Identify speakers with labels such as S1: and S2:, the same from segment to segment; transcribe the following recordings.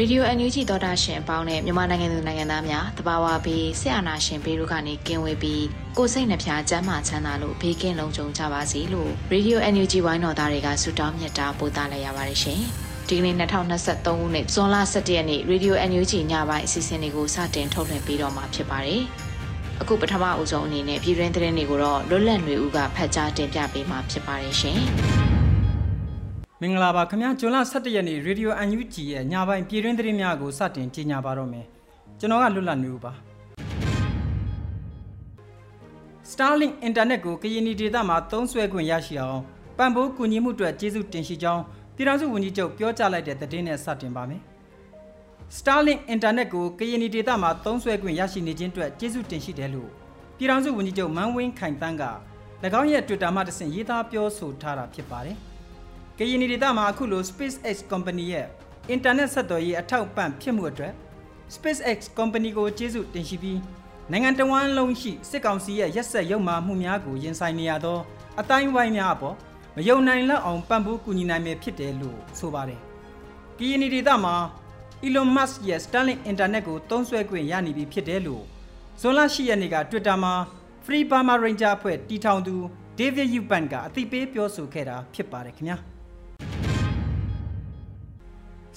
S1: ပြီ။
S2: Radio NUG သောတာရှင်အပေါင်းနဲ့မြန်မာနိုင်ငံသူနိုင်ငံသားများတဘာဝဘေးဆရာနာရှင်ဘေးတို့ကနေကင်းဝေးပြီးကိုစိတ်နှဖျားစမ်းမချမ်းသာလို့ဘေးကင်းလုံခြုံကြပါစေလို့ Radio NUG ဝိုင်းတော်သားတွေကဆုတောင်းမြတ်တာပို့သလိုက်ရပါတယ်ရှင်။ဒီကနေ့2023ခုနှစ်ဇွန်လ17ရက်နေ့ Radio NUG ညပိုင်းအစီအစဉ်လေးကိုစတင်ထုတ်လွှင့်ပေးတော့မှာဖြစ်ပါတယ်။အခုပထမအဦးဆုံးအနေနဲ့ပြည်တွင်းသတင်းတွေကိုတော့လွတ်လပ်နေဦးကဖတ်ကြားတင်ပြပေးမှာဖြစ်ပါတယ်ရှင်။
S3: မင်္ဂလာပါခင်ဗျာဂျွန်လ17ရက်နေ့ရေဒီယို UNG ရဲ့ညပိုင်းပြည်တွင်းသတင်းများကိုစတင်ကြေညာပါတော့မယ်ကျွန်တော်ကလွတ်လပ်နေဦးပါ Starlink Internet ကိုကရင်နီဒေသမှာသုံးစွဲခွင့်ရရှိအောင်ပံ့ပိုးကူညီမှုအတွက်ကျေးဇူးတင်ရှိကြောင်းပြည်ထောင်စုဝန်ကြီးချုပ်ပြောကြားလိုက်တဲ့သတင်းနဲ့စတင်ပါမယ် Starlink Internet ကိုကရင်နီဒေသမှာသုံးစွဲခွင့်ရရှိနေခြင်းအတွက်ကျေးဇူးတင်ရှိတယ်လို့ပြည်ထောင်စုဝန်ကြီးချုပ်မန်းဝင်းခိုင်တန်းက၎င်းရဲ့ Twitter မှာတဆင့်ရေးသားပြောဆိုထားတာဖြစ်ပါတယ်။ ကရင်ဒေသမှာအခုလို SpaceX Company ရဲ့ internet ဆက်သွယ်ရေးအထောက်ပံ့ဖြစ်မှုအတွက် SpaceX Company ကိုကျေးဇူးတင်ရှိပြီးနိုင်ငံတော်ဝန်လုံးရှိစစ်ကောင်စီရဲ့ရက်ဆက်ရုံမာမှုများကိုရင်ဆိုင်နေရသောအတိုင်းဝိုင်းများအပေါ်မယုံနိုင်လောက်အောင်ပံ့ပိုးကူညီနိုင်မယ်ဖြစ်တယ်လို့ဆိုပါတယ်။ကရင်ဒေသမှာ Elon Musk ရဲ့ Starlink Internet ကိုသုံးစွဲခွင့်ရနေပြီဖြစ်တယ်လို့ဇွန်လ10ရက်နေ့က Twitter မှာ Free Burma Ranger အဖွဲ့တီထောင်သူ David Eubank ကအသိပေးပြောဆိုခဲ့တာဖြစ်ပါတယ်ခင်ဗျာ။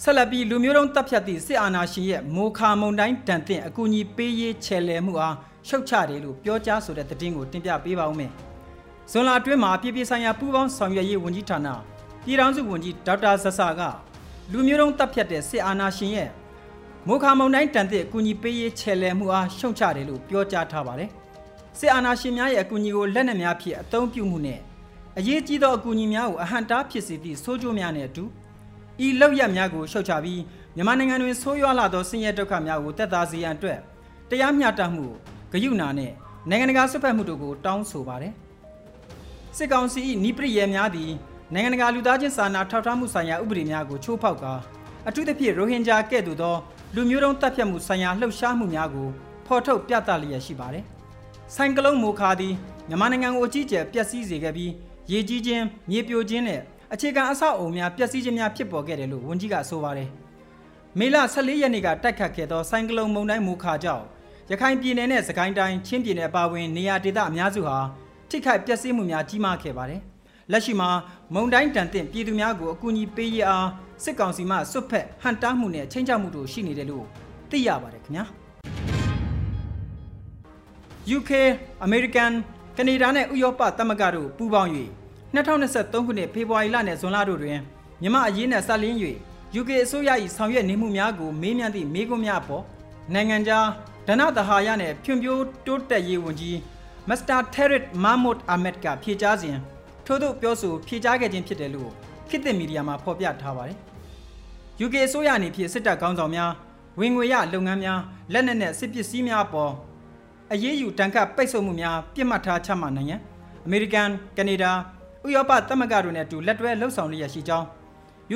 S3: ဆက်လက်ပြီးလူမျိုးတုံးတပ်ဖြတ်သည့်စစ်အာဏာရှင်ရဲ့မိုခါမုန်တိုင်းတန်တဲ့အကူအညီပေးရေးချဲလဲမှုအားရှုတ်ချတယ်လို့ပြောကြားဆိုတဲ့သတင်းကိုတင်ပြပေးပါဦးမယ်။ဇွန်လအတွင်းမှာပြည်ပြည်ဆိုင်ရာပူးပေါင်းဆောင်ရွက်ရေးဝန်ကြီးဌာနပြည်ထောင်စုဝန်ကြီးဒေါက်တာဆဆာကလူမျိုးတုံးတပ်ဖြတ်တဲ့စစ်အာဏာရှင်ရဲ့မိုခါမုန်တိုင်းတန်တဲ့အကူအညီပေးရေးချဲလဲမှုအားရှုတ်ချတယ်လို့ပြောကြားထားပါတယ်။စစ်အာဏာရှင်များရဲ့အကူအညီကိုလက်နက်များဖြင့်အသုံးပြုမှုနဲ့အရေးကြီးသောအကူအညီများကိုအဟန့်တားဖြစ်စေသည့်ဆိုးကျိုးများနဲ့အတူ ဤလောက်ရများကိုရှုတ်ချပြီးမြန်မာနိုင်ငံတွင်ဆိုးရွားလာသောဆင်းရဲဒုက္ခများကိုတက်သားစေရန်အတွက်တရားမျှတမှုဂယုဏနဲ့နိုင်ငံတကာဆွတ်ဖက်မှုတို့ကိုတောင်းဆိုပါတယ်စစ်ကောင်စီ၏နိပရိယေများသည်နိုင်ငံတကာလူသားချင်းစာနာထောက်ထားမှုဆိုင်ရာဥပဒေများကိုချိုးဖောက်ကာအထူးသဖြင့်ရိုဟင်ဂျာကဲ့သို့သောလူမျိုးတုံးတပ်ဖြတ်မှုဆိုင်ရာလှုပ်ရှားမှုများကိုဖော်ထုတ်ပြသလျက်ရှိပါတယ်။ဆိုင်ကလုန်းမိုခါသည်မြန်မာနိုင်ငံကိုအကြီးအကျယ်ပျက်စီးစေခဲ့ပြီးရေကြီးခြင်းမြေပြိုခြင်းနဲ့ အခြေခံအဆောက်အုံများပျက်စီးခြင်းများဖြစ်ပေါ်ခဲ့တယ်လို့ဝန်ကြီးကဆိုပါတယ်။မေလ14ရက်နေ့ကတိုက်ခတ်ခဲ့သောဆိုင်ကလုန်မုန်တိုင်းမူခါကြောင့်ရခိုင်ပြည်နယ်နဲ့စကိုင်းတိုင်းချင်းပြည်နယ်ပါဝင်နေရာဒေသအများစုဟာထိခိုက်ပျက်စီးမှုများကြီးမားခဲ့ပါတယ်။လက်ရှိမှာမုန်တိုင်းတန်တဲ့ပြည်သူများကိုအကူအညီပေးရအားစစ်ကောင်စီမှစွတ်ဖက်ဟန်တားမှုနဲ့ချင်းချောက်မှုတို့ရှိနေတယ်လို့သိရပါတယ်ခင်ဗျာ။ UK, American, ကနေဒါနဲ့ဥရောပသမဂ္ဂတို့ပူးပေါင်း၍ 2023ခုနှစ်ဖေဖော်ဝါရီလနဲ့ဇွန်လတို့တွင်မြမအရေးနဲ့ဆက်လင်း၍ UK အစိုးရ၏ဆောင်ရွက်နေမှုများကိုမေးမြန်းသည့်မေးခွန်းများပေါ်နိုင်ငံခြားဒဏသဟာယနှင့်ဖြွံ့ဖြိုးတိုးတက်ရေးဝန်ကြီးမစ္စတာထက်ရစ်မာမုတ်အာမက်ကဖြေကြားစဉ်ထို့သို့ပြောဆိုဖြေကြားခဲ့ခြင်းဖြစ်တယ်လို့ခေတ်သစ်မီဒီယာမှာဖော်ပြထားပါတယ်။ UK အစိုးရအနေဖြင့်စစ်တပ်ကောင်းဆောင်များဝင်ငွေရလုပ်ငန်းများလက်နက်နဲ့စစ်ပစ္စည်းများပေါ်အရေးယူတန်ခတ်ပိတ်ဆို့မှုများပြစ်မှတ်ထားချမှတ်နိုင်ရန်အမေရိကန်ကနေဒါ ဥရောပသမဂ္ဂတို့နဲ့အတူလက်တွဲလှုပ်ဆောင်လျက်ရှိကြောင်း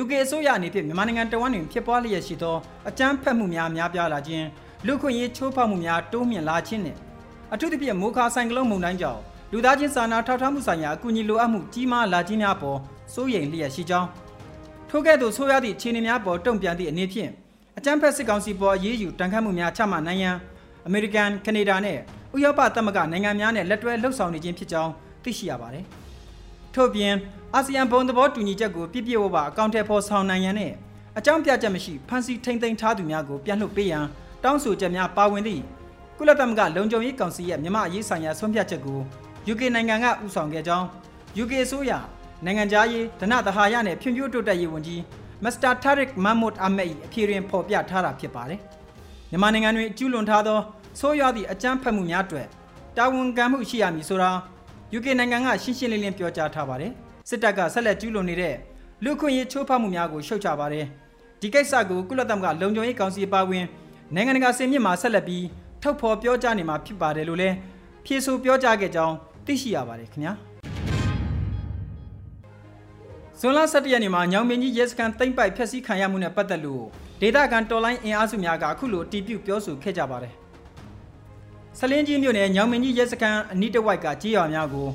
S3: UK အစိုးရအနေဖြင့်မြန်မာနိုင်ငံတဝန်းတွင်ဖြစ်ပွားလျက်ရှိသောအကြမ်းဖက်မှုများများပြားလာခြင်းလူခွင့်ရေးချိုးဖောက်မှုများတိုးမြင့်လာခြင်းနဲ့အထူးသဖြင့်မိုခါဆိုင်ကလုန်းမုန်တိုင်းကြောင့်လူသားချင်းစာနာထောက်ထားမှုဆိုင်ရာအကူအညီလိုအပ်မှုကြီးမားလာခြင်းများပေါ်စိုးရိမ်လျက်ရှိကြောင်းထို့ကဲ့သို့ဆိုရသည့်အခြေအနေများပေါ်တုံ့ပြန်သည့်အနေဖြင့်အကြမ်းဖက်စစ်ကောင်စီပေါ်အရေးယူတန်ခတ်မှုများချမှတ်နိုင်ရန်အမေရိကန်ကနေဒါနဲ့ဥရောပသမဂ္ဂနိုင်ငံများနဲ့လက်တွဲလှုပ်ဆောင်နေခြင်းဖြစ်ကြောင်းသိရှိရပါတယ်။ ထို့ပြင်အာဆီယံဘုံသဘောတူညီချက်ကိုပြည့်ပြည့်ဝဝအကောင့်ထဲပေါ်ဆောင်နိုင်ရန်နဲ့အကြောင်းပြချက်မရှိဖန်စီထိမ့်သိမ်းထားသူများကိုပြန်လွှတ်ပေးရန်တောင်းဆိုချက်များပါဝင်သည့်ကုလသမဂ္ဂလုံခြုံရေးကောင်စီရဲ့မြမအရေးဆိုင်ရာဆုံးဖြတ်ချက်ကို UK နိုင်ငံကဥဆောင်ခဲ့ကြောင်း UK အစိုးရနိုင်ငံသားရေးဒနသဟာယနဲ့ဖြန့်ဖြိုးတိုးတက်ရေးဝန်ကြီးမစ္စတာတာရစ်မမ်မွတ်အာမက်၏အဖြေတွင်ဖော်ပြထားတာဖြစ်ပါတယ်။မြန်မာနိုင်ငံတွင်ကျူးလွန်ထားသောဆိုးရွားသည့်အကြမ်းဖက်မှုများအတွက်တာဝန်ခံမှုရှိရမည်ဆိုတာ UK နိုင်ငံကရှင်းရှင်းလင်းလင်းပြောကြားထားပါတယ်။စစ်တပ်ကဆက်လက်ကျူးလွန်နေတဲ့လူခွင့်ရေးချိုးဖောက်မှုများကိုရှုတ်ချပါတယ်။ဒီကိစ္စကိုကုလသမဂ္ဂလုံခြုံရေးကောင်စီပါဝင်နိုင်ငံတကာစင်မြင့်မှာဆက်လက်ပြီးထုတ်ဖော်ပြောကြားနေမှာဖြစ်ပါတယ်လို့လည်းဖြေဆိုပြောကြားခဲ့ကြောင်းသိရှိရပါတယ်ခင်ဗျာ။ဇွန်လ17ရက်နေ့မှာညောင်မင်းကြီးရဲစခန်းတိမ့်ပိုက်ဖျက်ဆီးခံရမှုနဲ့ပတ်သက်လို့ဒေတာကန်တော်လိုင်းအင်အားစုများကအခုလိုတီးပြပြောဆိုခဲ့ကြပါတယ်။ ဆလင်းကြီးမြို့နယ်ညောင်မင်းကြီးရဲစခန်းအနီးတစ်ဝိုက်ကကြေးရွာများကို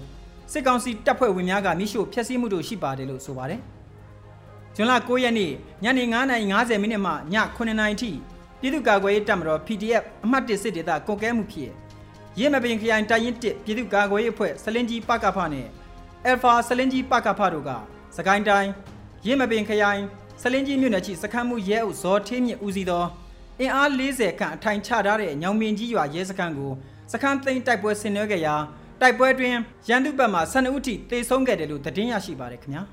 S3: စစ်ကောင်စီတပ်ဖွဲ့ဝင်များကမိရှို့ဖျက်ဆီးမှုတို့ရှိပါတယ်လို့ဆိုပါတယ်။ဇွန်လ9ရက်နေ့ညနေ9:50မိနစ်မှည9:00နာရီထိပြည်သူ့ကာကွယ်ရေးတပ်မတော် PDF အမှတ်1စစ်ဒေသကွန်ကဲမှုဖြစ်ရဲမပင်ခရိုင်တိုင်းရင်1ပြည်သူ့ကာကွယ်ရေးအဖွဲ့ဆလင်းကြီးပကဖနဲ့ Alpha ဆလင်းကြီးပကဖတို့ကစကိုင်းတိုင်းရင်းမပင်ခရိုင်ဆလင်းကြီးမြို့နယ်ရှိစခန်းမှုရဲအုပ်ဇော်ထေးမြင့်ဦးစီးသော အင်အား40ခန့်အထိုင်ချထားတဲ့ညောင်မင်းကြီးရွာရဲစခန်းကိုစခန်းသိမ်းတိုက်ပွဲဆင်နွှဲခဲ့ရာတိုက်ပွဲတွင်ရန်သူဘက်မှ12ဦးထိတေဆုံးခဲ့တယ်လို့သတင်းရရှိပါတယ်ခင်ဗျာ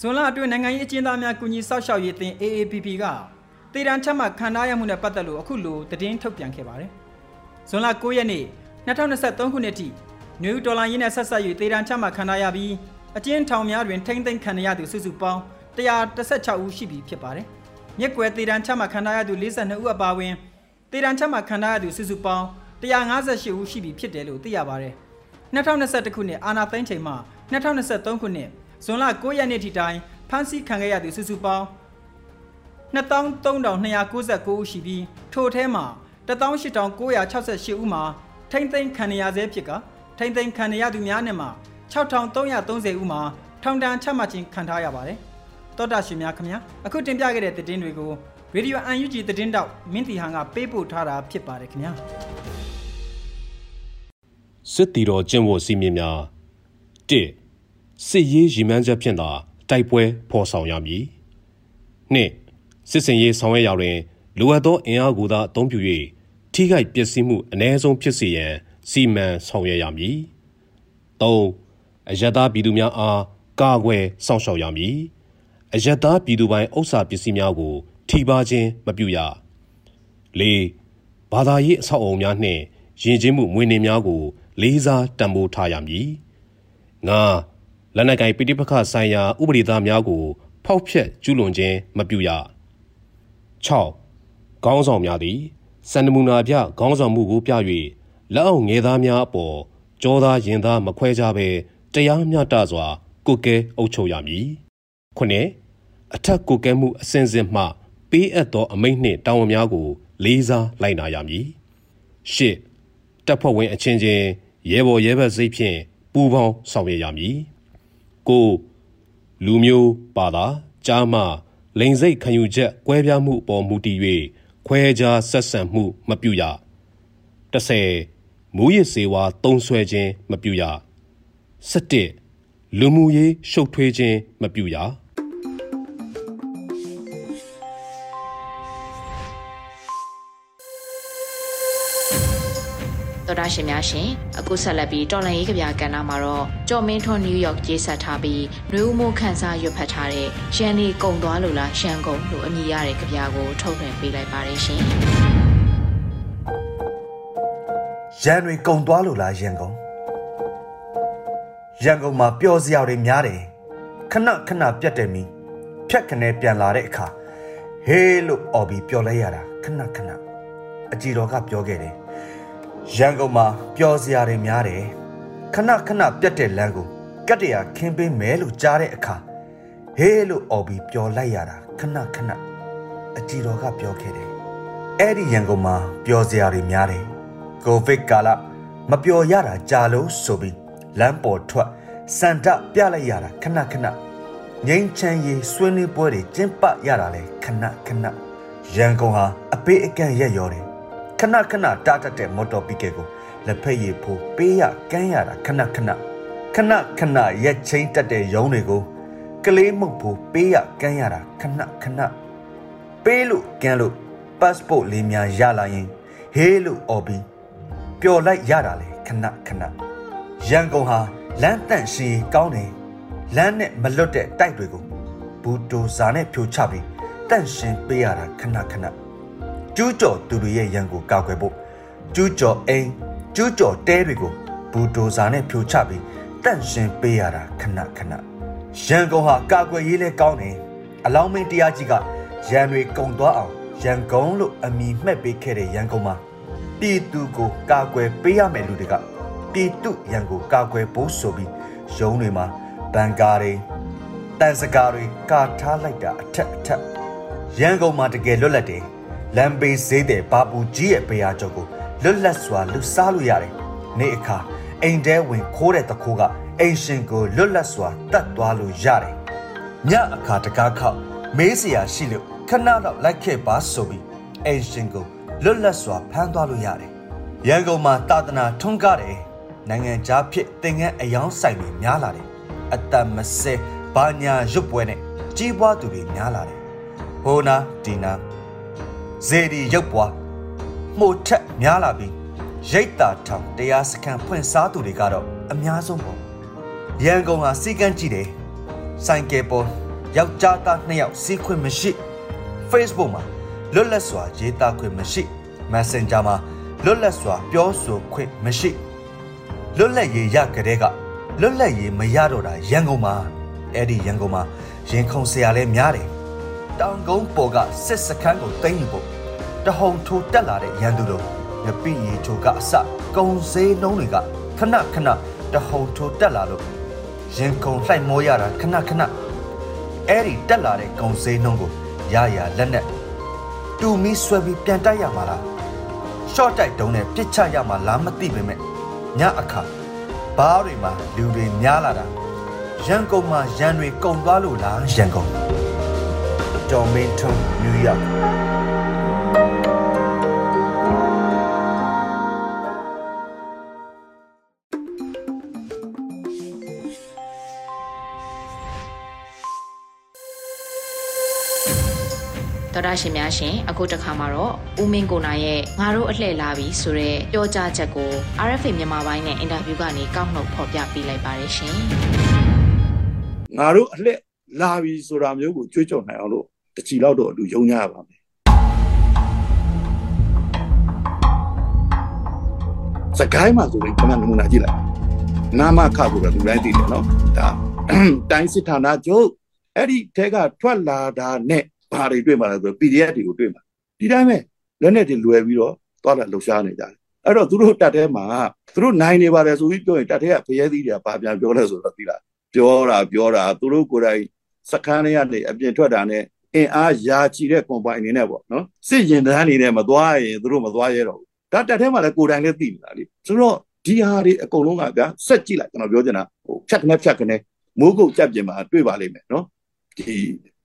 S3: ဇွန်လအတွင်းနိုင်ငံရေးအကျဉ်းသားများကူညီစောင့်ရှောက်ရေးအသင်း AAPP ကတေတံချက်မှခံထားရမှုနဲ့ပတ်သက်လို့အခုလိုသတင်းထုတ်ပြန်ခဲ့ပါတယ်ဇွန်လ9ရက်နေ့2023ခုနှစ်ထိနယူးဒေါ်လာရင်းနဲ့ဆက်ဆက်၍တေတံချမှတ်ခံရပြီးအကျဉ်းထောင်များတွင်ထိမ့်သိမ်းခံရသူစုစုပေါင်း116ဦးရှိပြီဖြစ်ပါတယ်။ မြက်ကွယ်တေတံချမှတ်ခံရသူ42ဦးအပါအဝင်တေတံချမှတ်ခံရသူစုစုပေါင်း158ဦးရှိပြီဖြစ်တယ်လို့သိရပါတယ်။2021ခုနှစ်အာနာသိန်းချိန်မှ2023ခုနှစ်ဇွန်လ9ရက်နေ့ထိတိုင်ဖမ်းဆီးခံခဲ့ရသူစုစုပေါင်း23,299ဦးရှိပြီးထို့ထဲမှာ18,968ဦးမှာထိမ့်သိမ်းခံရဆဲဖြစ်ကထိမ့်သိမ်းခံရသူများနဲ့မှာ6330ဦးမှာထောင်ဒဏ်ချမှတ်ခြင်းခံထားရပါတယ်။ တောတာရှင်များခင်ဗျာအခုတင်ပြခဲ့တဲ့သတင်းတွေကိုရေဒီယို UNG သတင်းတောက်မင်းတီဟန်ကပေးပို့ထားတာဖြစ်ပါတယ်ခင်ဗျာ
S4: စစ်တီတော်ကျင့်ဝတ်စည်းမျဉ်းများ၁စစ်ရေးရည်မှန်းချက်ဖြင့်သာတိုက်ပွဲဖော်ဆောင်ရမည်၂စစ်စင်ရေးဆောင်ရွက်ရာတွင်လိုအပ်သောအင်အားကိုသာအသုံးပြု၍ထိခိုက်ပျက်စီးမှုအ ਨੇ ဆုံးဖြစ်စေရန်စီမံဆောင်ရွက်ရမည်၃အယက်သားပြည်သူများအားကာကွယ်စောင့်ရှောက်ရမည် အယက်သားပြည်သူပိုင်ဥစ္စာပစ္စည်းများကို ထိပါခြင်းမပြုရ၄ဘာသာရေးအဆောက်အအုံများနှင့်ယဉ်ကျေးမှုမွေးနေ့များကို လေးစားတံပိုးထားရမည်၅လက်နက်ကိုင်ပိဋိပခဆိုင်ရာဥပဒေသားများကို ဖောက်ဖျက်ကျူးလွန်ခြင်းမပြုရ6ခေါင်းဆောင်များသည်စန္ဒမူနာပြခေါင်းဆောင်မှုကိုပြ၍လက်အောက်ငယ်သားများအပေါ်ကြောသားရင်သားမခွဲကြဘဲတရားမျှတစွာကုကဲအုပ်ချုပ်ရမည် ခုနှစ်အထက်ကုကဲမှုအစဉ်စဉ်မှ ပေးအပ်သော အမိန့်နှင့်တာဝန်များကို လေးစားလိုက်နာရမည်ရှစ်တပ်ဖွဲ့ဝင်အချင်းချင်းရဲဘော်ရဲဘက်စိတ်ဖြင့်ပူးပေါင်းဆောင်ရွက်ရမည်ကိုလူမျိုးပါတာကြားမှလိန်စိတ်ခံယူချက်ကွဲပြားမှုအပေါ်မူတည်၍ခွဲခြားဆက်ဆံမှုမပြုရ30မူရစ်စေဝါတုံးဆွဲခြင်းမပြုရ17လူမှုရေးရှုပ်ထွေးခြင်းမပြုရ
S2: ဒါရှင်များရှင်အခုဆက်လက်ပြီးတော်လန်ရေးကဗျာကဏ္ဍမှာတော့ကြော်မင်းထွန်းနယူးယောက်ရေးဆက်ထားပြီးနှွေဦးမိုးခန်းစားရွတ်ဖတ်ထားတဲ့ရှန်နီကုံသွားလို့လားရှန်ကုံလို့အမည်ရတဲ့ကဗျာကိုထုတ်လွှင့်ပေးလိုက်ပါတယ်ရှင်
S5: ရန်တွေကုံသွားလို့လားရန်ကုန်ရန်ကုန်မှာပျော်စရာတွေများတယ်ခဏခဏပြတ်တယ်မီဖြတ်ခနဲပြန်လာတဲ့အခါဟေးလို့អော်ပြီးပျော်လိုက်ရတာခဏခဏအကြည်တော်ကပြောခဲ့တယ် ရန်ကုန်မှာပျော်စရာတွေများတယ်ခဏခဏပြတ်တဲ့လမ်းကိုကတ်တရာခင်းပေးမယ်လို့ကြားတဲ့အခါဟေးလို့អော်ပြီးပျော်လိုက်ရတာခဏခဏအကြည်တော်ကပြောခဲ့တယ်အဲ့ဒီရန်ကုန်မှာပျော်စရာတွေများတယ်ကိုဗစ်ကာလမပျော်ရတာကြာလို့ဆိုပြီးလမ်းပေါ်ထွက်စန္ဒပြလိုက်ရတာခဏခဏငိမ့်ချမ်းရေးဆွေးနွေးပွဲတွေကျင်းပရတာလဲခဏခဏရန်ကုန်ဟာအပေးအကန့်ရက်ရောတယ် ခဏခဏတားတတ်တဲ့မော်တော်ပီကယ်ကိုလက်ဖက်ရည်ဖိုးပေးရကမ်းရတာခဏခဏခဏခဏရက်ချင်းတက်တဲ့ရုံးတွေကိုကလေးမှုတ်ဖို့ပေးရကမ်းရတာခဏခဏပေးလို့ကမ်းလို့ passport လေးများရလာရင်ဟေးလို့អော်ပြီးပျော်လိုက်ရတာလေခဏခဏရန်ကုန်ဟာလမ်းတန့်ရှည်ကောင်းတယ်လမ်းနဲ့မလွတ်တဲ့တိုက်တွေကိုဘူတိုဇာနဲ့ဖြိုချပြီးတန့်ရှင်းပေးရတာခဏခဏ ကျူးကျော်သူတွေရဲ့ရန်ကိုကောက်ွယ်ဖို့ကျူးကျော်အိမ်ကျူးကျော်တဲတွေကိုဘူတိုဇာနဲ့ဖြိုချပြီးတန့်ရှင်းပေးရတာခဏခဏရန်ကုန်ဟာကာကွယ်ရေးလဲကောင်းတယ်အလောင်းမင်းတရားကြီးကရန်တွေကုံသွားအောင်ရန်ကုန်လို့အမည်မှတ်ပေးခဲ့တဲ့ရန်ကုန်မှာပြည်သူကိုကာကွယ်ပေးရမယ်လူတွေကပြည်သူရန်ကိုကာကွယ်ဖို့ဆိုပြီးရုံးတွေမှာဘန်ကာတွေတန်စကာတွေကာထားလိုက်တာအထက်အထက်ရန်ကုန်မှာတကယ်လွတ်လပ်တယ် လမ်းဘေးဈေးတဲ့ဘာပူကြီးရဲ့ပေယာကျော်ကိုလွတ်လပ်စွာလူစားလို့ရတယ်နေ့အခါအိမ်ထဲဝင်ခိုးတဲ့တခိုးကအိမ်ရှင်ကိုလွတ်လပ်စွာတတ်သွားလို့ရတယ်ညအခါတကားခောက်မေးစရာရှိလို့ခဏတော့လိုက်ခဲ့ပါဆိုပြီးအိမ်ရှင်ကိုလွတ်လပ်စွာဖမ်းသွားလို့ရတယ်ရန်ကုန်မှာတာသနာထွန်းကားတယ်နိုင်ငံခြားဖြစ်သင်ငန်းအယောင်းဆိုင်တွေများလာတယ်အတမစဲဘာညာရွတ်ပွဲနဲ့ကြီးပွားသူတွေများလာတယ်ဟိုနာဒီနာ ဇေဒီရုပ်ပွားမှုထက်များလာပြီးရိတ်တာထောင်တရားစခန်းဖွင့်စားသူတွေကတော့အများဆုံးပေါ့ရန်ကုန်ဟာစီကန်းကြည့်တယ်ဆိုင်ကယ်ပေါ်ယောက်ျားသားနှစ်ယောက်စီးခွင့်မရှိ Facebook မှာလွတ်လပ်စွာရေးသားခွင့်မရှိ Messenger မှာလွတ်လပ်စွာပြောဆိုခွင့်မရှိလွတ်လပ်ရေးရကြတဲ့ကလွတ်လပ်ရေးမရတော့တာရန်ကုန်မှာအဲ့ဒီရန်ကုန်မှာရင်ခုန်စရာလဲများတယ် တောင်ကုန်းပေါ်ကစစ်စခန်းကိုသိမ်းယူဖို့တဟုန်ထိုးတက်လာတဲ့ရန်သူတို့ငပိရီချိုကအစကုံစေးနှုံးတွေကခဏခဏတဟုန်ထိုးတက်လာလို့ရင်ခုန်လှိုက်မောရတာခဏခဏအဲ့ဒီတက်လာတဲ့ကုံစေးနှုံးကိုရရလက်နဲ့တူမီဆွဲပြီးပြန်တိုက်ရမှာလားရှော့တိုက်တုံးနဲ့ပြစ်ချရမှာလားမသိပေမဲ့ညအခါဘားတွေမှာလူတွေများလာတာရန်ကုန်မှာရန်တွေကုန်သွားလို့လားရန်ကုန် ဒေါ်မင်ထွန်းနယူးယောက်
S2: တော်တာရှင်များရှင်အခုတစ်ခါမှာတော့ဦးမင်းကိုနာရဲ့ငါတို့အလှည့်လာပြီဆိုတဲ့ပြောကြားချက်ကို RFA မြန်မာပိုင်းနဲ့အင်တာဗျူးကနေကောက်နှုတ်ဖော်ပြပေးလိုက်ပါတယ်ရှင်
S6: ငါတို့အလှည့်လာပြီဆိုတာမျိုးကိုကြွေးကြော်နိုင်အောင်လို့ တချီလောက်တော့အတူယုံကြရပါမယ်စကိုင်းမှာဆိုရင်ခဏနမူနာကြည့်လိုက်နာမခဆိုတာလူတိုင်းသိတယ်နော်ဒါတိုင်းစစ်ဌာနချုပ်အဲ့ဒီတဲကထွက်လာတာနဲ့ဘာတွေတွေ့မှာလဲဆို PDF တွေကိုတွေ့မှာဒီတိုင်းပဲလက်နဲ့တွေလွယ်ပြီးတော့သွားတာလှုပ်ရှားနေကြတယ်အဲ့တော့သူတို့တက်ထဲမှာသူတို့နိုင်နေပါတယ်ဆိုပြီးပြောရင်တက်ထဲကဖရဲသီးတွေကဘာပြန်ပြောလဲဆိုတော့သိလားပြောတာပြောတာသူတို့ကိုယ်တိုင်စခန်းတွေကနေအပြင်ထွက်တာနဲ့ အင်အားယာချီတဲ့ကွန်ပိုင်အနေနဲ့ပေါ့နော်စစ်ရင်တန်းအနေနဲ့မသွားရင်သူတို့မသွားရဲတော့ဘူးဒါတက်ထဲမှာလည်းကိုယ်တိုင်လည်းသိနေတာလေဆိုတော့ဒီဟာတွေအကုန်လုံးကဗျာဆက်ကြည့်လိုက်ကျွန်တော်ပြောချင်တာဟိုဖြတ်ခနဲ့ဖြတ်ခနဲ့မိုးကုတ်ကြက်ပြင်မှာတွေ့ပါလိမ့်မယ်နော်ဒီ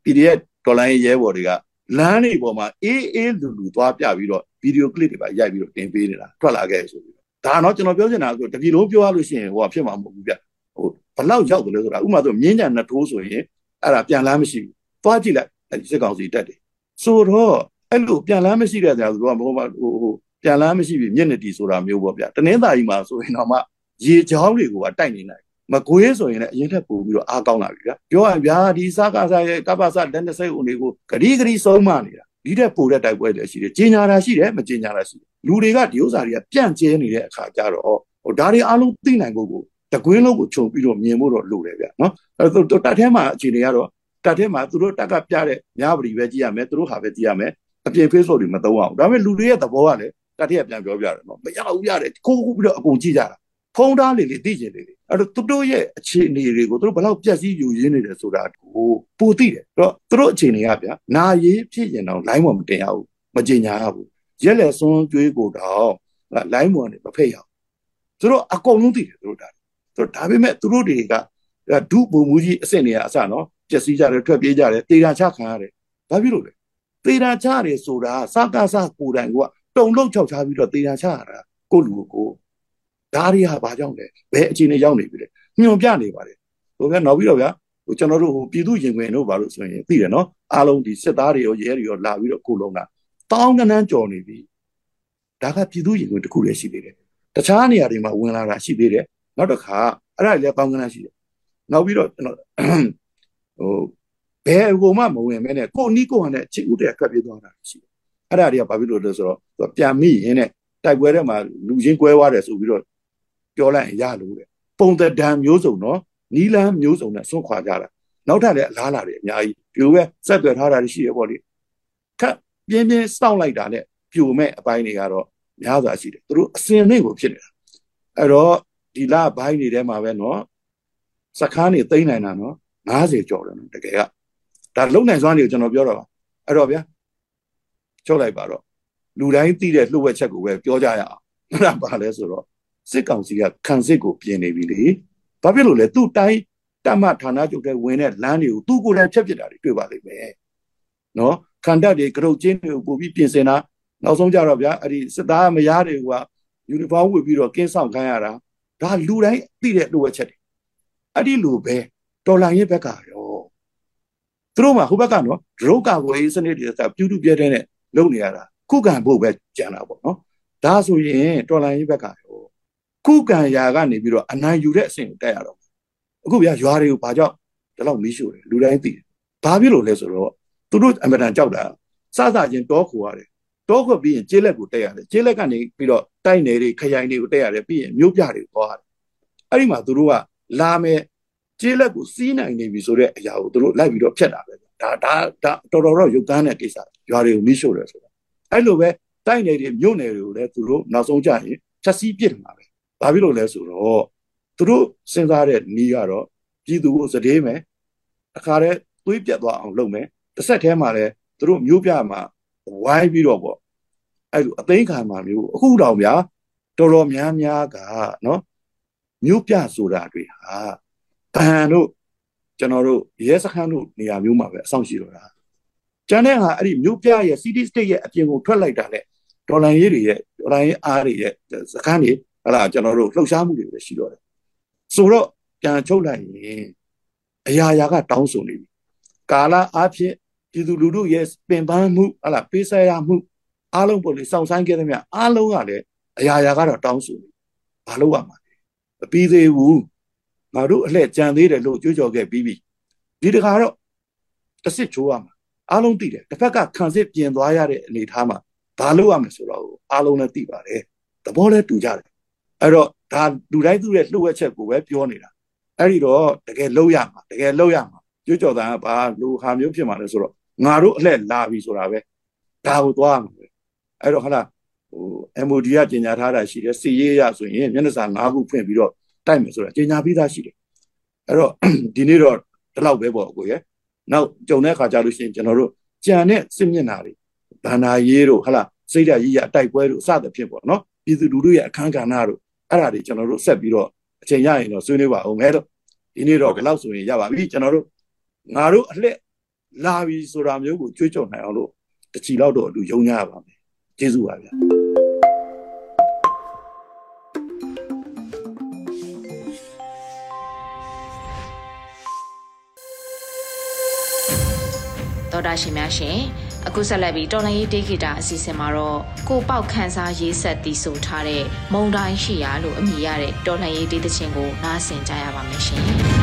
S6: PDF ဒေါ်လာရဲဘော်တွေကလမ်းတွေပေါ်မှာအေးအေးလူလူသွားပြပြီးတော့ဗီဒီယိုကလစ်တွေပါရိုက်ပြီးတော့တင်ပေးနေတာထွက်လာခဲ့ဆိုပြီးဒါတော့ကျွန်တော်ပြောချင်တာဆိုတပြည်လုံးပြောရလို့ရှိရင်ဟိုဖြစ်မှာမဟုတ်ဘူးဗျဟိုဘလောက်ရောက်တယ်လဲဆိုတာဥပမာဆိုမြင်းကြံနှစ်ထိုးဆိုရင်အဲ့ဒါပြန်လမ်းမရှိဘူးသွားကြည့်လိုက် အဲ့ဒီစစ်ကောင်စီတက်တယ်ဆိုတော့အဲ့လိုပြန်လမ်းမရှိတဲ့ကြာဆိုတော့ဘုံမှာဟိုဟိုပြန်လမ်းမရှိပြီမျက်နှာတီဆိုတာမျိုးပေါ့ဗျတနင်္သာရီမှာဆိုရင်တော့မှရေချောင်းတွေကိုကတိုက်နေနိုင်မကွေးဆိုရင်လည်းအရင်ထက်ပိုပြီးတော့အားကောင်းလာပြီဗျာပြောရဗျာဒီစကားစားရဲ့ကပ္ပစလက်နှစ်စိတ်ဦးတွေကိုဂရီဂရီဆုံးမနေတာဒီတဲ့ပိုတဲ့တိုက်ပွဲတွေရှိတယ်ကြီးညာတာရှိတယ်မကြီးညာတာရှိတယ်လူတွေကဒီဥစ္စာတွေကပြန့်ကျဲနေတဲ့အခါကျတော့ဟိုဒါတွေအားလုံးသိနိုင်ဖို့ကိုတကွင်းလုံးကိုခြုံပြီးတော့မြင်ဖို့တော့လိုတယ်ဗျာနော်အဲတက်ထဲမှာအခြေအနေကတော့ တက်ထဲမှာသူတို့တက်ကပြတဲ့များပရီပဲကြည့်ရမယ်သူတို့ဟာပဲကြည့်ရမယ်အပြင် Facebook တွေမသုံးအောင်ဒါပေမဲ့လူတွေရဲ့သဘောကလည်းတက်ထဲကပြန်ပြောပြတယ်နော်မရဘူးရတယ်ခိုးခိုးပြီးတော့အကုန်ကြည့်ကြတာဖုံးသားလေးလေးသိကျင်လေးလေးအဲ့တော့သူတို့ရဲ့အခြေအနေတွေကိုသူတို့ဘယ်လောက်ပြက်စီးယူရင်းနေတယ်ဆိုတာကိုပိုသိတယ်အဲ့တော့သူတို့အခြေအနေကဗျာနာရေးဖြစ်ရင်တော့ line ပေါ်မတင်ရဘူးမကြင်ညာရဘူးရက်လက်စွန်းကျွေးကိုတော့ line ပေါ်နေမဖိတ်ရအောင်သူတို့အကုန်လုံးသိတယ်သူတို့ဒါသူတို့ဒါပေမဲ့သူတို့တွေကဒုဘုံမူကြီးအစ်စ်နေရအစနော် ပြက်စီးကြတယ်ထွက်ပြေးကြတယ်တေတာချခံရတယ်ဘာဖြစ်လို့လဲတေတာချတယ်ဆိုတာစကားစကိုယ်တိုင်ကတုံလုံးချောက်ချပြီးတော့တေတာချရတာကိုလူကိုဒါတွေဟာဘာကြောင့်လဲဘယ်အခြေအနေရောက်နေပြီလဲညွန်ပြနေပါတယ်ဟိုဗျာနောက်ပြီးတော့ဗျာဟိုကျွန်တော်တို့ဟိုပြည်သူရင်ဝင်တို့ဘာလို့ဆိုရင်သိတယ်နော်အားလုံးဒီစစ်သားတွေရောရဲတွေရောလာပြီးတော့ကိုလုံးတာတောင်းကနန်းကြော်နေပြီဒါကပြည်သူရင်ဝင်တစ်ခုလည်းရှိသေးတယ်တခြားနေရာတွေမှာဝင်လာတာရှိသေးတယ်နောက်တစ်ခါအဲ့ဒါလည်းပေါင်းကနန်းရှိတယ်နောက်ပြီးတော့ကျွန်တော် ဟိုဘယ်ဟိုမှမဝင်မဲနဲ့ကိုနီးကိုဟန်နဲ့ချစ်ဦးတဲ့ကပ်ပြေးသွားတာရှိတယ်အဲ့ဒါတွေကဘာဖြစ်လို့လဲဆိုတော့ပြန်မိရင်းနဲ့တိုက်ပွဲထဲမှာလူချင်းကွဲသွားတယ်ဆိုပြီးတော့ပြောလိုက်ရင်ရလို့တဲ့ပုံသဏ္ဍာန်မျိုးစုံနော်နီလန်းမျိုးစုံနဲ့ဆွန့်ခွာကြတာနောက်ထပ်လည်းအလားလာတွေအများကြီးပြိုပဲဆက်သွယ်ထားတာရှိရပေါ့လေခက်ပြင်းပြင်းစောင့်လိုက်တာနဲ့ပြိုမဲ့အပိုင်းတွေကတော့များစွာရှိတယ်သူတို့အစင်နှိပ်ကိုဖြစ်နေတာအဲ့တော့ဒီလဘိုင်းတွေထဲမှာပဲနော်စခန်းတွေသိမ့်နိုင်တာနော် 90ကျော်တယ်နော်တကယ်ကဒါလုံနိုင်စွမ်းတွေကိုကျွန်တော်ပြောတော့ပါအဲ့တော့ဗျာချုပ်လိုက်ပါတော့လူတိုင်းသိတဲ့လှုပ်ဝက်ချက်ကိုပဲပြောကြရအောင်အဲ့ဒါပါလဲဆိုတော့စစ်ကောင်စီကခံစစ်ကိုပြင်နေပြီလေဘာဖြစ်လို့လဲသူ့တိုင်းတမဌာနချုပ်တဲ့ဝင်တဲ့လမ်းတွေကိုသူ့ကိုယ်တိုင်ဖျက်ပစ်တာတွေတွေ့ပါလိမ့်မယ်နော်ခန္ဓာတွေကရုတ်ချင်းတွေကိုပို့ပြီးပြင်ဆင်တာနောက်ဆုံးကြတော့ဗျာအဲ့ဒီစစ်သားမယားတွေကယူနီဖောင်းဝတ်ပြီးတော့ကင်းဆောင်ခိုင်းရတာဒါလူတိုင်းသိတဲ့လှုပ်ဝက်ချက်တွေအဲ့ဒီလူပဲ တော်လိုင်းရဲ့ဘက်ကရောသူတို့မှဟိုဘက်ကနော်ဒရုတ်ကာကိုရေးစနစ်တွေကပြူးတူပြဲတဲ့နဲ့လုပ်နေရတာခုခံဖို့ပဲကြံတာပေါ့နော်ဒါဆိုရင်တော်လိုင်းရေးဘက်ကရောခုခံရာကနေပြီးတော့အနိုင်ယူတဲ့အဆင့်ကိုတက်ရတော့အခုဗျာရွာတွေကိုဘာကြောင့်ဒီလောက်မီးရှို့တယ်လူတိုင်းသိတယ်ဘာဖြစ်လို့လဲဆိုတော့သူတို့အမတန်ကြောက်တာစစချင်းတောခိုရတယ်တောခိုပြီးရင်ကျေးလက်ကိုတက်ရတယ်ကျေးလက်ကနေပြီးတော့တိုက်နယ်တွေခရိုင်တွေကိုတက်ရတယ်ပြီးရင်မြို့ပြတွေကိုသွားရတယ်အဲ့ဒီမှာသူတို့ကလာမယ် ကျေးလက်ကိုစီးနိုင်နေပြီဆိုတဲ့အရာကိုသူတို့လိုက်ပြီးတော့ဖျက်တာပဲဒါဒါဒါတော်တော်တော့ရုပ်ကန်းတဲ့ကိစ္စရွာတွေကိုမီးရှို့တယ်ဆိုတာအဲ့လိုပဲတိုက်နယ်တွေမြို့နယ်တွေကိုလည်းသူတို့နောက်ဆုံးကြရင်ဖြတ်စည်းပစ်မှာပဲဘာဖြစ်လို့လဲဆိုတော့သူတို့စဉ်းစားတဲ့နီးကတော့ပြည်သူကိုစတဲ့မယ်အခါတည်းသွေးပြတ်သွားအောင်လုပ်မယ်တစ်ဆက်တည်းမှာလည်းသူတို့မျိုးပြမှာဝိုင်းပြီးတော့ပေါ့အဲ့လိုအသိခံမှာမျိုးအခုတောင်ဗျာတော်တော်များများကနော်မျိုးပြဆိုတာတွေဟာ ဘန်တို့ကျွန်တော်တို့ရဲစခန်းတို့နေရာမျိုးမှာပဲအဆောင်ရှိတော့တာကျန်တဲ့ဟာအဲ့ဒီမျိုးပြရဲ့ city state ရဲ့အပြင်ကိုထွက်လိုက်တာနဲ့ဒေါ်လာရေးတွေရဲ့ဒေါ်လာရေးအားတွေရဲ့စခန်းတွေဟလာကျွန်တော်တို့လှုပ်ရှားမှုတွေပဲရှိတော့တယ်ဆိုတော့ပြန်ချုပ်လိုက်ရင်အရာရာကတောင်းဆိုနေပြီကာလအားဖြင့်ပြည်သူလူထုရဲ့ပင်ပန်းမှုဟလာပေးဆက်ရမှုအားလုံးပေါ်လေစောင့်ဆိုင်ခဲ့သမျှအားလုံးကလည်းအရာရာကတော့တောင်းဆိုနေဘာလို့ရမှာလဲမပြီးသေးဘူး ငါတို့အလှည့်ကြံသေးတယ်လို့ကြွကြော်ခဲ့ပြီးပြီဒီတခါတော့တစ်စစ်ချိုးရမှာအားလုံးသိတယ်တစ်ဖက်ကခံစစ်ပြင်သွားရတဲ့အနေအထားမှာဘာလို့ရမလဲဆိုတော့အားလုံးလည်းသိပါတယ်သဘောလည်းတူကြတယ်အဲ့တော့ဒါလူတိုင်းသူ့ရဲ့လှုပ်ဝက်ချက်ကိုပဲပြောနေတာအဲ့ဒီတော့တကယ်လှုပ်ရမှာတကယ်လှုပ်ရမှာကျွကြော်သားကဘာလူဟာမျိုးဖြစ်မှာလဲဆိုတော့ငါတို့အလှည့်လာပြီဆိုတာပဲဒါကိုသွားမှာပဲအဲ့တော့ဟလာဟို MOD ကကြေညာထားတာရှိတယ်စီရေးရဆိုရင်မျက်နှာစာ၅ခုဖွင့်ပြီးတော့ တိုက်မယ်ဆိုတာကြေညာပြီးသားရှိတယ်အဲ့တော့ဒီနေ့တော့ဒီလောက်ပဲပေါ့ကိုရဲ့နောက်ကြုံတဲ့အခါကြလို့ရှိရင်ကျွန်တော်တို့ကြံတဲ့စစ်မျက်နှာတွေဗန္နာရေးတို့ဟလာစိတ်ဓာတ်ကြီးရတိုက်ပွဲတို့အစသဖြင့်ပေါ့နော်ပြည်သူလူထုရဲ့အခန်းကဏ္ဍတို့အဲ့ဒါတွေကျွန်တော်တို့ဆက်ပြီးတော့အချိန်ရရင်တော့ဆွေးနွေးပါအောင်မယ်တော့ဒီနေ့တော့ဘယ်လောက်ဆိုရင်ရပါပြီကျွန်တော်တို့ငါတို့အလှက်လာပြီဆိုတာမျိုးကိုကြွေးကြော်နိုင်အောင်လို့တချီလောက်တော့အတူယုံကြရပါမယ်ကျေးဇူးပါဗျာ
S2: တော်တာရှင်များရှင်အခုဆက်လက်ပြီးတော်လိုင်းရေးတေးဂီတာအစီအစဉ်မှာတော့ကိုပေါက်ခန်းစားရေးဆက်တီးဆိုထားတဲ့မုံတိုင်းရှိရာလို့အမည်ရတဲ့တော်လိုင်းရေးတေးသချင်းကိုနားဆင်ကြရပါမယ်ရှင်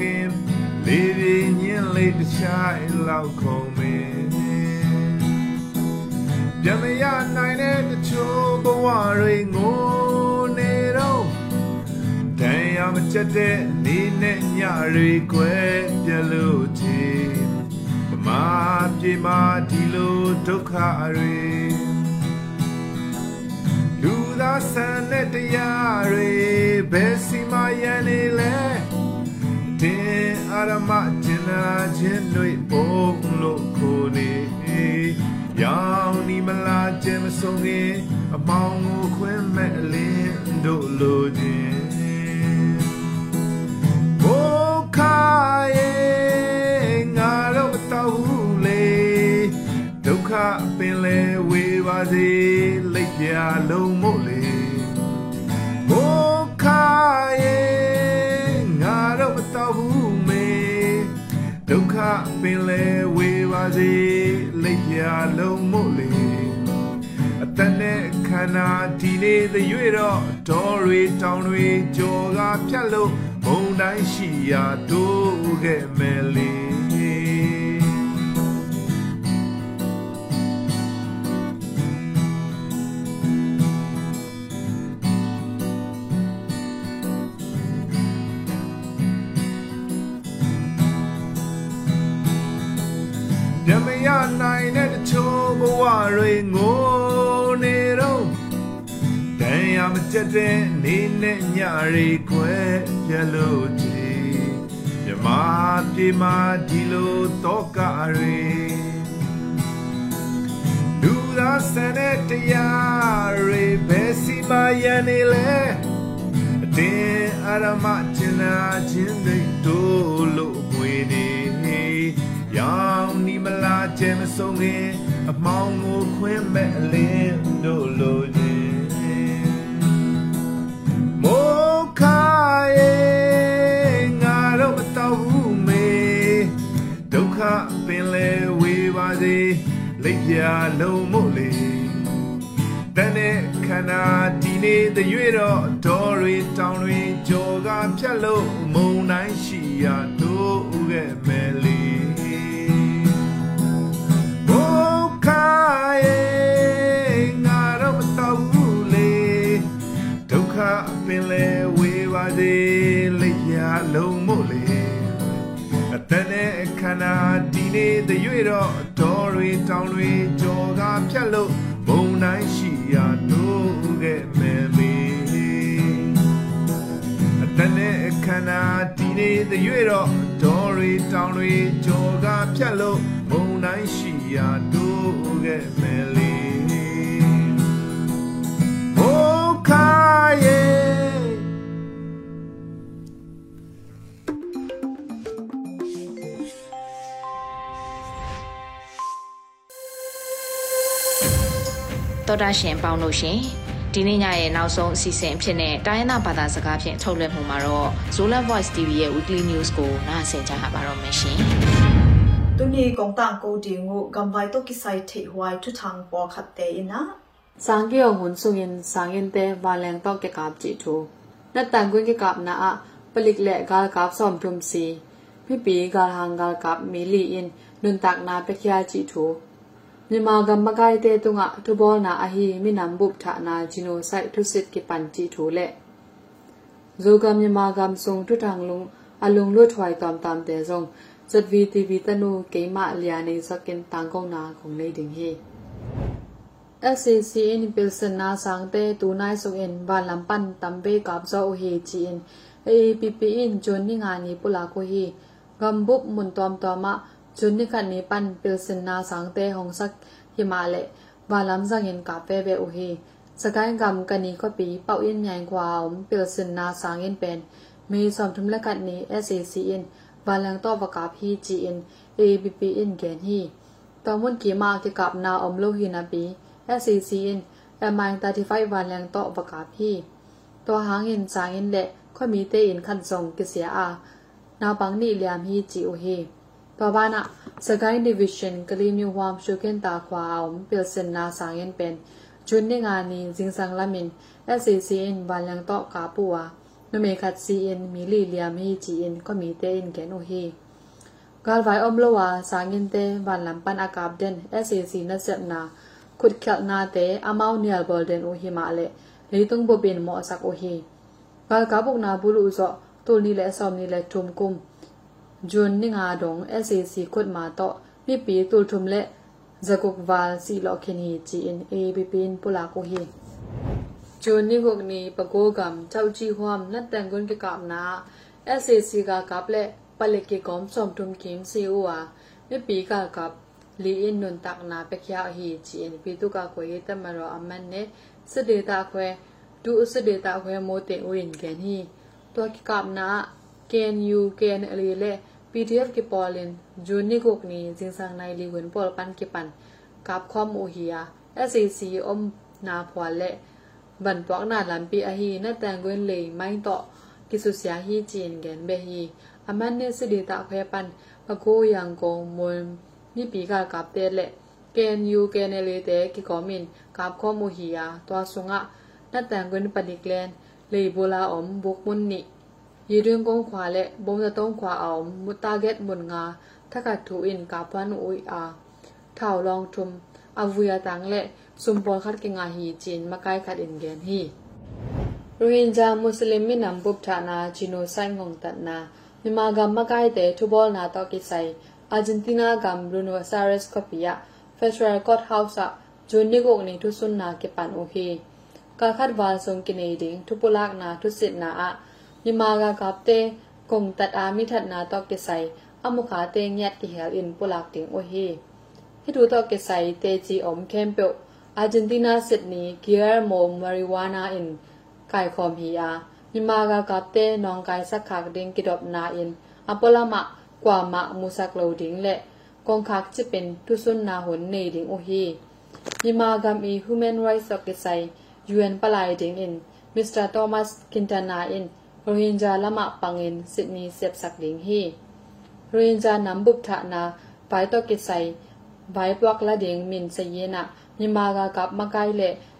S7: ခင်လေးပြင်းညင်းလေးတခြားလောက်ခုံမင်းပြန်မရနိုင်တဲ့တချို့ဘဝတွေငိုနေတော့တန်ရရမချက်တဲ့နေနဲ့ညတွေခွဲပြလို့ချေဗမာပြေမာဒီလိုဒုက္ခတွေလူသားဆန်တဲ့တရားတွေဘယ်စီမရန်နေလဲ တင်အာရမကျင်နာခြင်းတွေပုံလို့ကိုနေရောင်ဒီမလားကျမဆုံးခင်အမောင်ကိုခွင်းမဲ့အလင်းတို့လိုခြင်းဘိုးခါရဲ့ငါတော့မတော်ဘူးလေဒုက္ခပင်လဲဝေပါစေလိပ်ပြလုံးမို့လေ လိပ်ပြလုံးမို့လေအတန်နဲ့ခန္ဓာဒီနေ့သရွေတော့ဒေါ်တွေတောင်တွေကြော်ကဖြတ်လို့ဘုံတိုင်းရှိရာတိုးခဲ့မယ်လေမြမရနိုင်တဲ့တချို့ဘ ဝတွေငိုနေတော့တန်ရမကြက်တဲ့နေနဲ့ညတွေခွဲပြလို့ချီမြမပြေမာဒီလိုတော့ကတွေလူသားဆန်တဲ့တရားတွေဘယ်စီမရန်နေလဲအတင်းအရမကျင်နာခြင်းတွေတို့လို့မွေနေရောင်ဒီမလားကျဲမဆုံးခင် အမောင်ကိုခွင်းမဲ့အလင်းတို့လိုခြင်းမိုးခါရဲ့ငါတော့မတော်ဘူးမေဒုက္ခပင်လဲဝေပါစေလိပ်ပြလုံးမို့လေတန်တဲ့ခန္ဓာဒီနေ့တရွေတော့ဒေါ်တွေတောင်တွေကြော်ကဖြတ်လို့မုံတိုင်းရှိရာတို့ခဲ့ ရဲ့ငါတော့မတော်ဘူးလေဒုက္ခပင်လဲဝေပါစေလိပ်ပြလုံးမို့လေအတန်နဲ့ခန္ဓာဒီနေ့တရွေတော့ဒေါ်တွေတောင်တွေကြော်ကဖြတ်လို့ဘုံတိုင်းရှိရာတို့ခဲ့မယ်မေအတန်နဲ့ခန္ဓာဒီနေ့တရွေတော့ဒေါ်တွေတောင်တွေကြော်ကဖြတ်လို့ ဘုံတိုင်းရှိရာတို့ခဲ့မယ်လေဘိုးခါရဲ့
S2: တော်တာရှင်ပေါင်းလို့ရှင်ဒီနေ့ညရဲ့နောက်ဆုံးအစီအစဉ်ဖြစ်တဲ့တိုင်းရင်းသားဘာသာစကားဖြင့်ထုတ်လွှင့်မှုမှာတော့ Zola Voice TV ရဲ့ Weekly News ကိုနားဆင်ကြရပါတော့မယ်ရှင်
S8: ตุนีกงตางกูดิงูกำไว้ตุกิไซเทหวายทุทางปอขัดเตอินะ
S9: sang ki ong hun sungin sangin te waleng to ke kap chi thu na tang kuin ke kap na a palik le gal kap som tum si pi pi gal hang gal kap mi li in nun tak na pe kya chi thu မြန်မာကမကိုင်တဲ့တုငါထဘောနာအဟိမိနမ်ဘုပထနာဂျီနိုဆိုက်ထုစစ်ကေပန်ချီထူလေဇိုကမြန်မာကမ်ဆုံထုထန်လုံအလုံလွတ်ထွိုင်တမ်တမ်တဲ့ဇုံ ဇက်ဗီတီဗီတနုကေမလျာနေစကင်တန်ကုန်းနာခုံလေးတင်ဟေ SCC in Pilsen na sangte tunai sung in balampan tambe kapzo o hi chi in APP in Jun ni nga ni pula ko hi gambup mun tom toma Jun ni khan ni pan Pilsen na sangte hong sak himale balam zang in ka pe be o hi sakai gam kani ko pi pau in nyang kwa om Pilsen na sang in pen me som thum la kat ni SCC in balang to wa ka phi chi in APP in gen hi ตอมุนกีมากิกับนาอมโลหินาปี SCC in แอมาย35วันแรงโตอปกาพี่ตัวหางอินจางอินเละค่อยมีเตอินคันทรงกิเสียอานาปังนี่เลียมฮีจีโอเฮตัวบ้านะสกายดิวิชันกลีมิววามชูเกนตาควาอมเปียลเซนนาสางอินเป็นจุนในงานนี้จิงสังลามิน SCC in วันแรงโตกาปัว นเมคัดซีอินมีลีเหลียมฮีจีอินก็มีเตอินแกนโอเฮ galvai omlowa sangin te van lampan akap den SAC na sep na khut khal na te amau nial bol den o hi ma le leitung bo bin mo sak o hi gal ka buk na bulu zo tul ni le som ni le tum kum jun ni nga dong sac khut ma to mi pi tul thum le zakuk wal si lo khin hi chi in a bi pin pula ko hi jun ni gok ni pago gam chau chi hwam na tang gun ke kam na sac ga kap le pale ke kom som tum kim si wa mi pi ka kap li in nun tak na pe kya hi chi in pi tu ka ko ye tamaro aman ne sade ta khwe du sade ta khwe mo te win gen hi to ki kap na ken yu ken ali le pdf ki polin juni gok ni jing sang nai li wen pol pan ki pan kap khom o hi ya sac om na phwa le ban twak na lam pi a hi na tang gwen le mai to ki su sia hi chin gen be hi aman ne sade ta khwe pan pa ko yang ko mon မိပီကကပ်တဲလက်ကေန်ယူကေနယ်လေတဲကီကောမင်ကပ်ခေါမူဟီယာတွာဆုငါနတ်တန်ကွန်းပနိကလန်လေဘူလာအုံဘုတ်မွန် နီยีเรื่องกงขวาและบงจะต้องขวาเอามุตาเกตมุนงาถ้ากัดถูอินกาพันอุยอาเท่าลองทุมอาวุยตังและ สุมปอลคัดกิงาฮีจีนมาไกคัดอินเกนฮีโรฮิงญามุสลิมมินำบุบฐานาจิโนไซงงตัดนามิมากรรมมาไกแต่ทุบอลนาตอกิไซ Argentina gam Bruno Sares Copia Federal Court House a Juni go ni thu sun na ke pan o hi ka khat wal song ki nei ding thu pulak na thu sit na a ni ma ga kap te kong tat a mi that na to ke sai amukha te nyat ki hel in pulak ting o hi hi thu to ke sai te chi om kempe Argentina Sydney Guillermo marijuana in kai khom hi a ni ma ga kap te nong kai sak khak ding ki dop na in apolama กว่ามามูสักโลดิงและกองคักจะเป็ Argentina Sydney Guillermo Marijuana in Kai Khombia Mimaga Kapte Nong Kai Sakhak Ding Kidop Na in Apola Ma Kwa Ma Musa Clothing Le Kong Khak Chi Pen Tusun Na Hun Ne Ding O Hi Mimaga Mi Human Rights Organisation UN Palai Ding in Mr Thomas Quintana in Rohingya Lama Pangin Sydney Sep Sak Ding Hi Rohingya Nambup Tha Na Pai To Kisai Bai Plak La Ding Min Sayena อกิไซยูเอ็นปลายดิงอินมิสเตอร์โทมัสคินตานาอินโรฮินจาละมะปังอินซิดนีย์เซบสักดิงฮีโรฮินจานำบุบทะนาไปตอกิไซไว้ปลอกละดิงมินเซเยนะ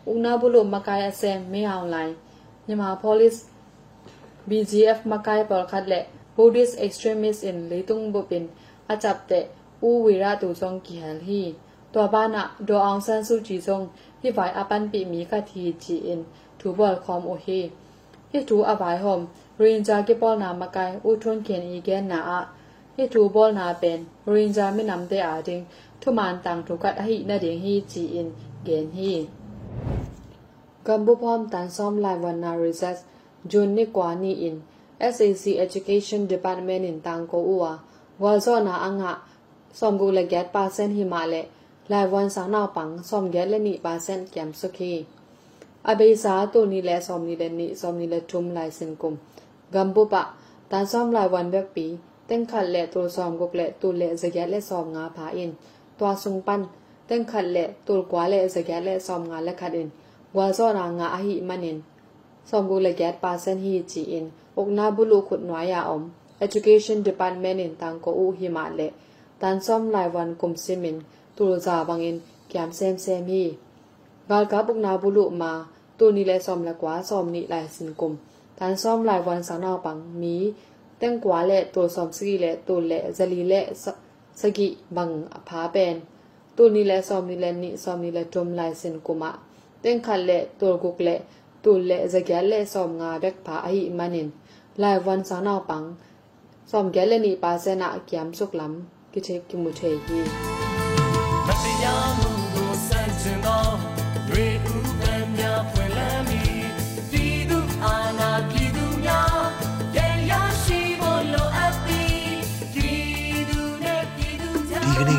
S9: ยิมากากั บมะไกและอุนาบุลุมะไกอเซมไม่เอาไลยิมา police BGF มะไกปอลคัดและ Buddhist extremist in Leitung Bopin achapte u wira tu song ki hal hi to bana do ang san su ji song hi vai apan pi mi ka thi chi in thu bol khom o hi hi thu a vai hom ranger ke pol na makai u thon ken i gen na a hi thu bol na pen ranger mi nam te a ding thu man tang thu kat hi na ding hi chi in gen hi kambu phom tan som lai wan na research jun ni kwa ni in SAC Education Department in Tangko Uwa Walzo na anga somgu le get percent himale lai wan sang naw pang som get le ni percent kyam sukhi abe sa to ni le som ni le ni som ni le tum lai sin kum gambu pa tan som lai wan bek pi teng khat le to som guk le tu le zaget le som nga pha in twa sung pan teng khat le tu kwa le zaget le som nga le khat in walzo na nga a hi manin som gu le get percent hi chi in okna bulu khut nwaya om education department in tang ko u hima le tan som lai wan kum simin tul za bangin kyam sem sem hi gal ka bukna bulu ma tu ni le som la kwa som ni lai sin kum tan som lai wan sa na pang mi teng kwa le tu som si le tu le zali le sagi bang pha pen tu ni le som ni le ni som ni le tum lai sin kuma teng khal le tu guk le tu le zagyal le som nga bek pha hi manin ลายวันสานาปังสอมแกเลนีปาเซนาเกียมสุกลำกิเทกิมุเทยี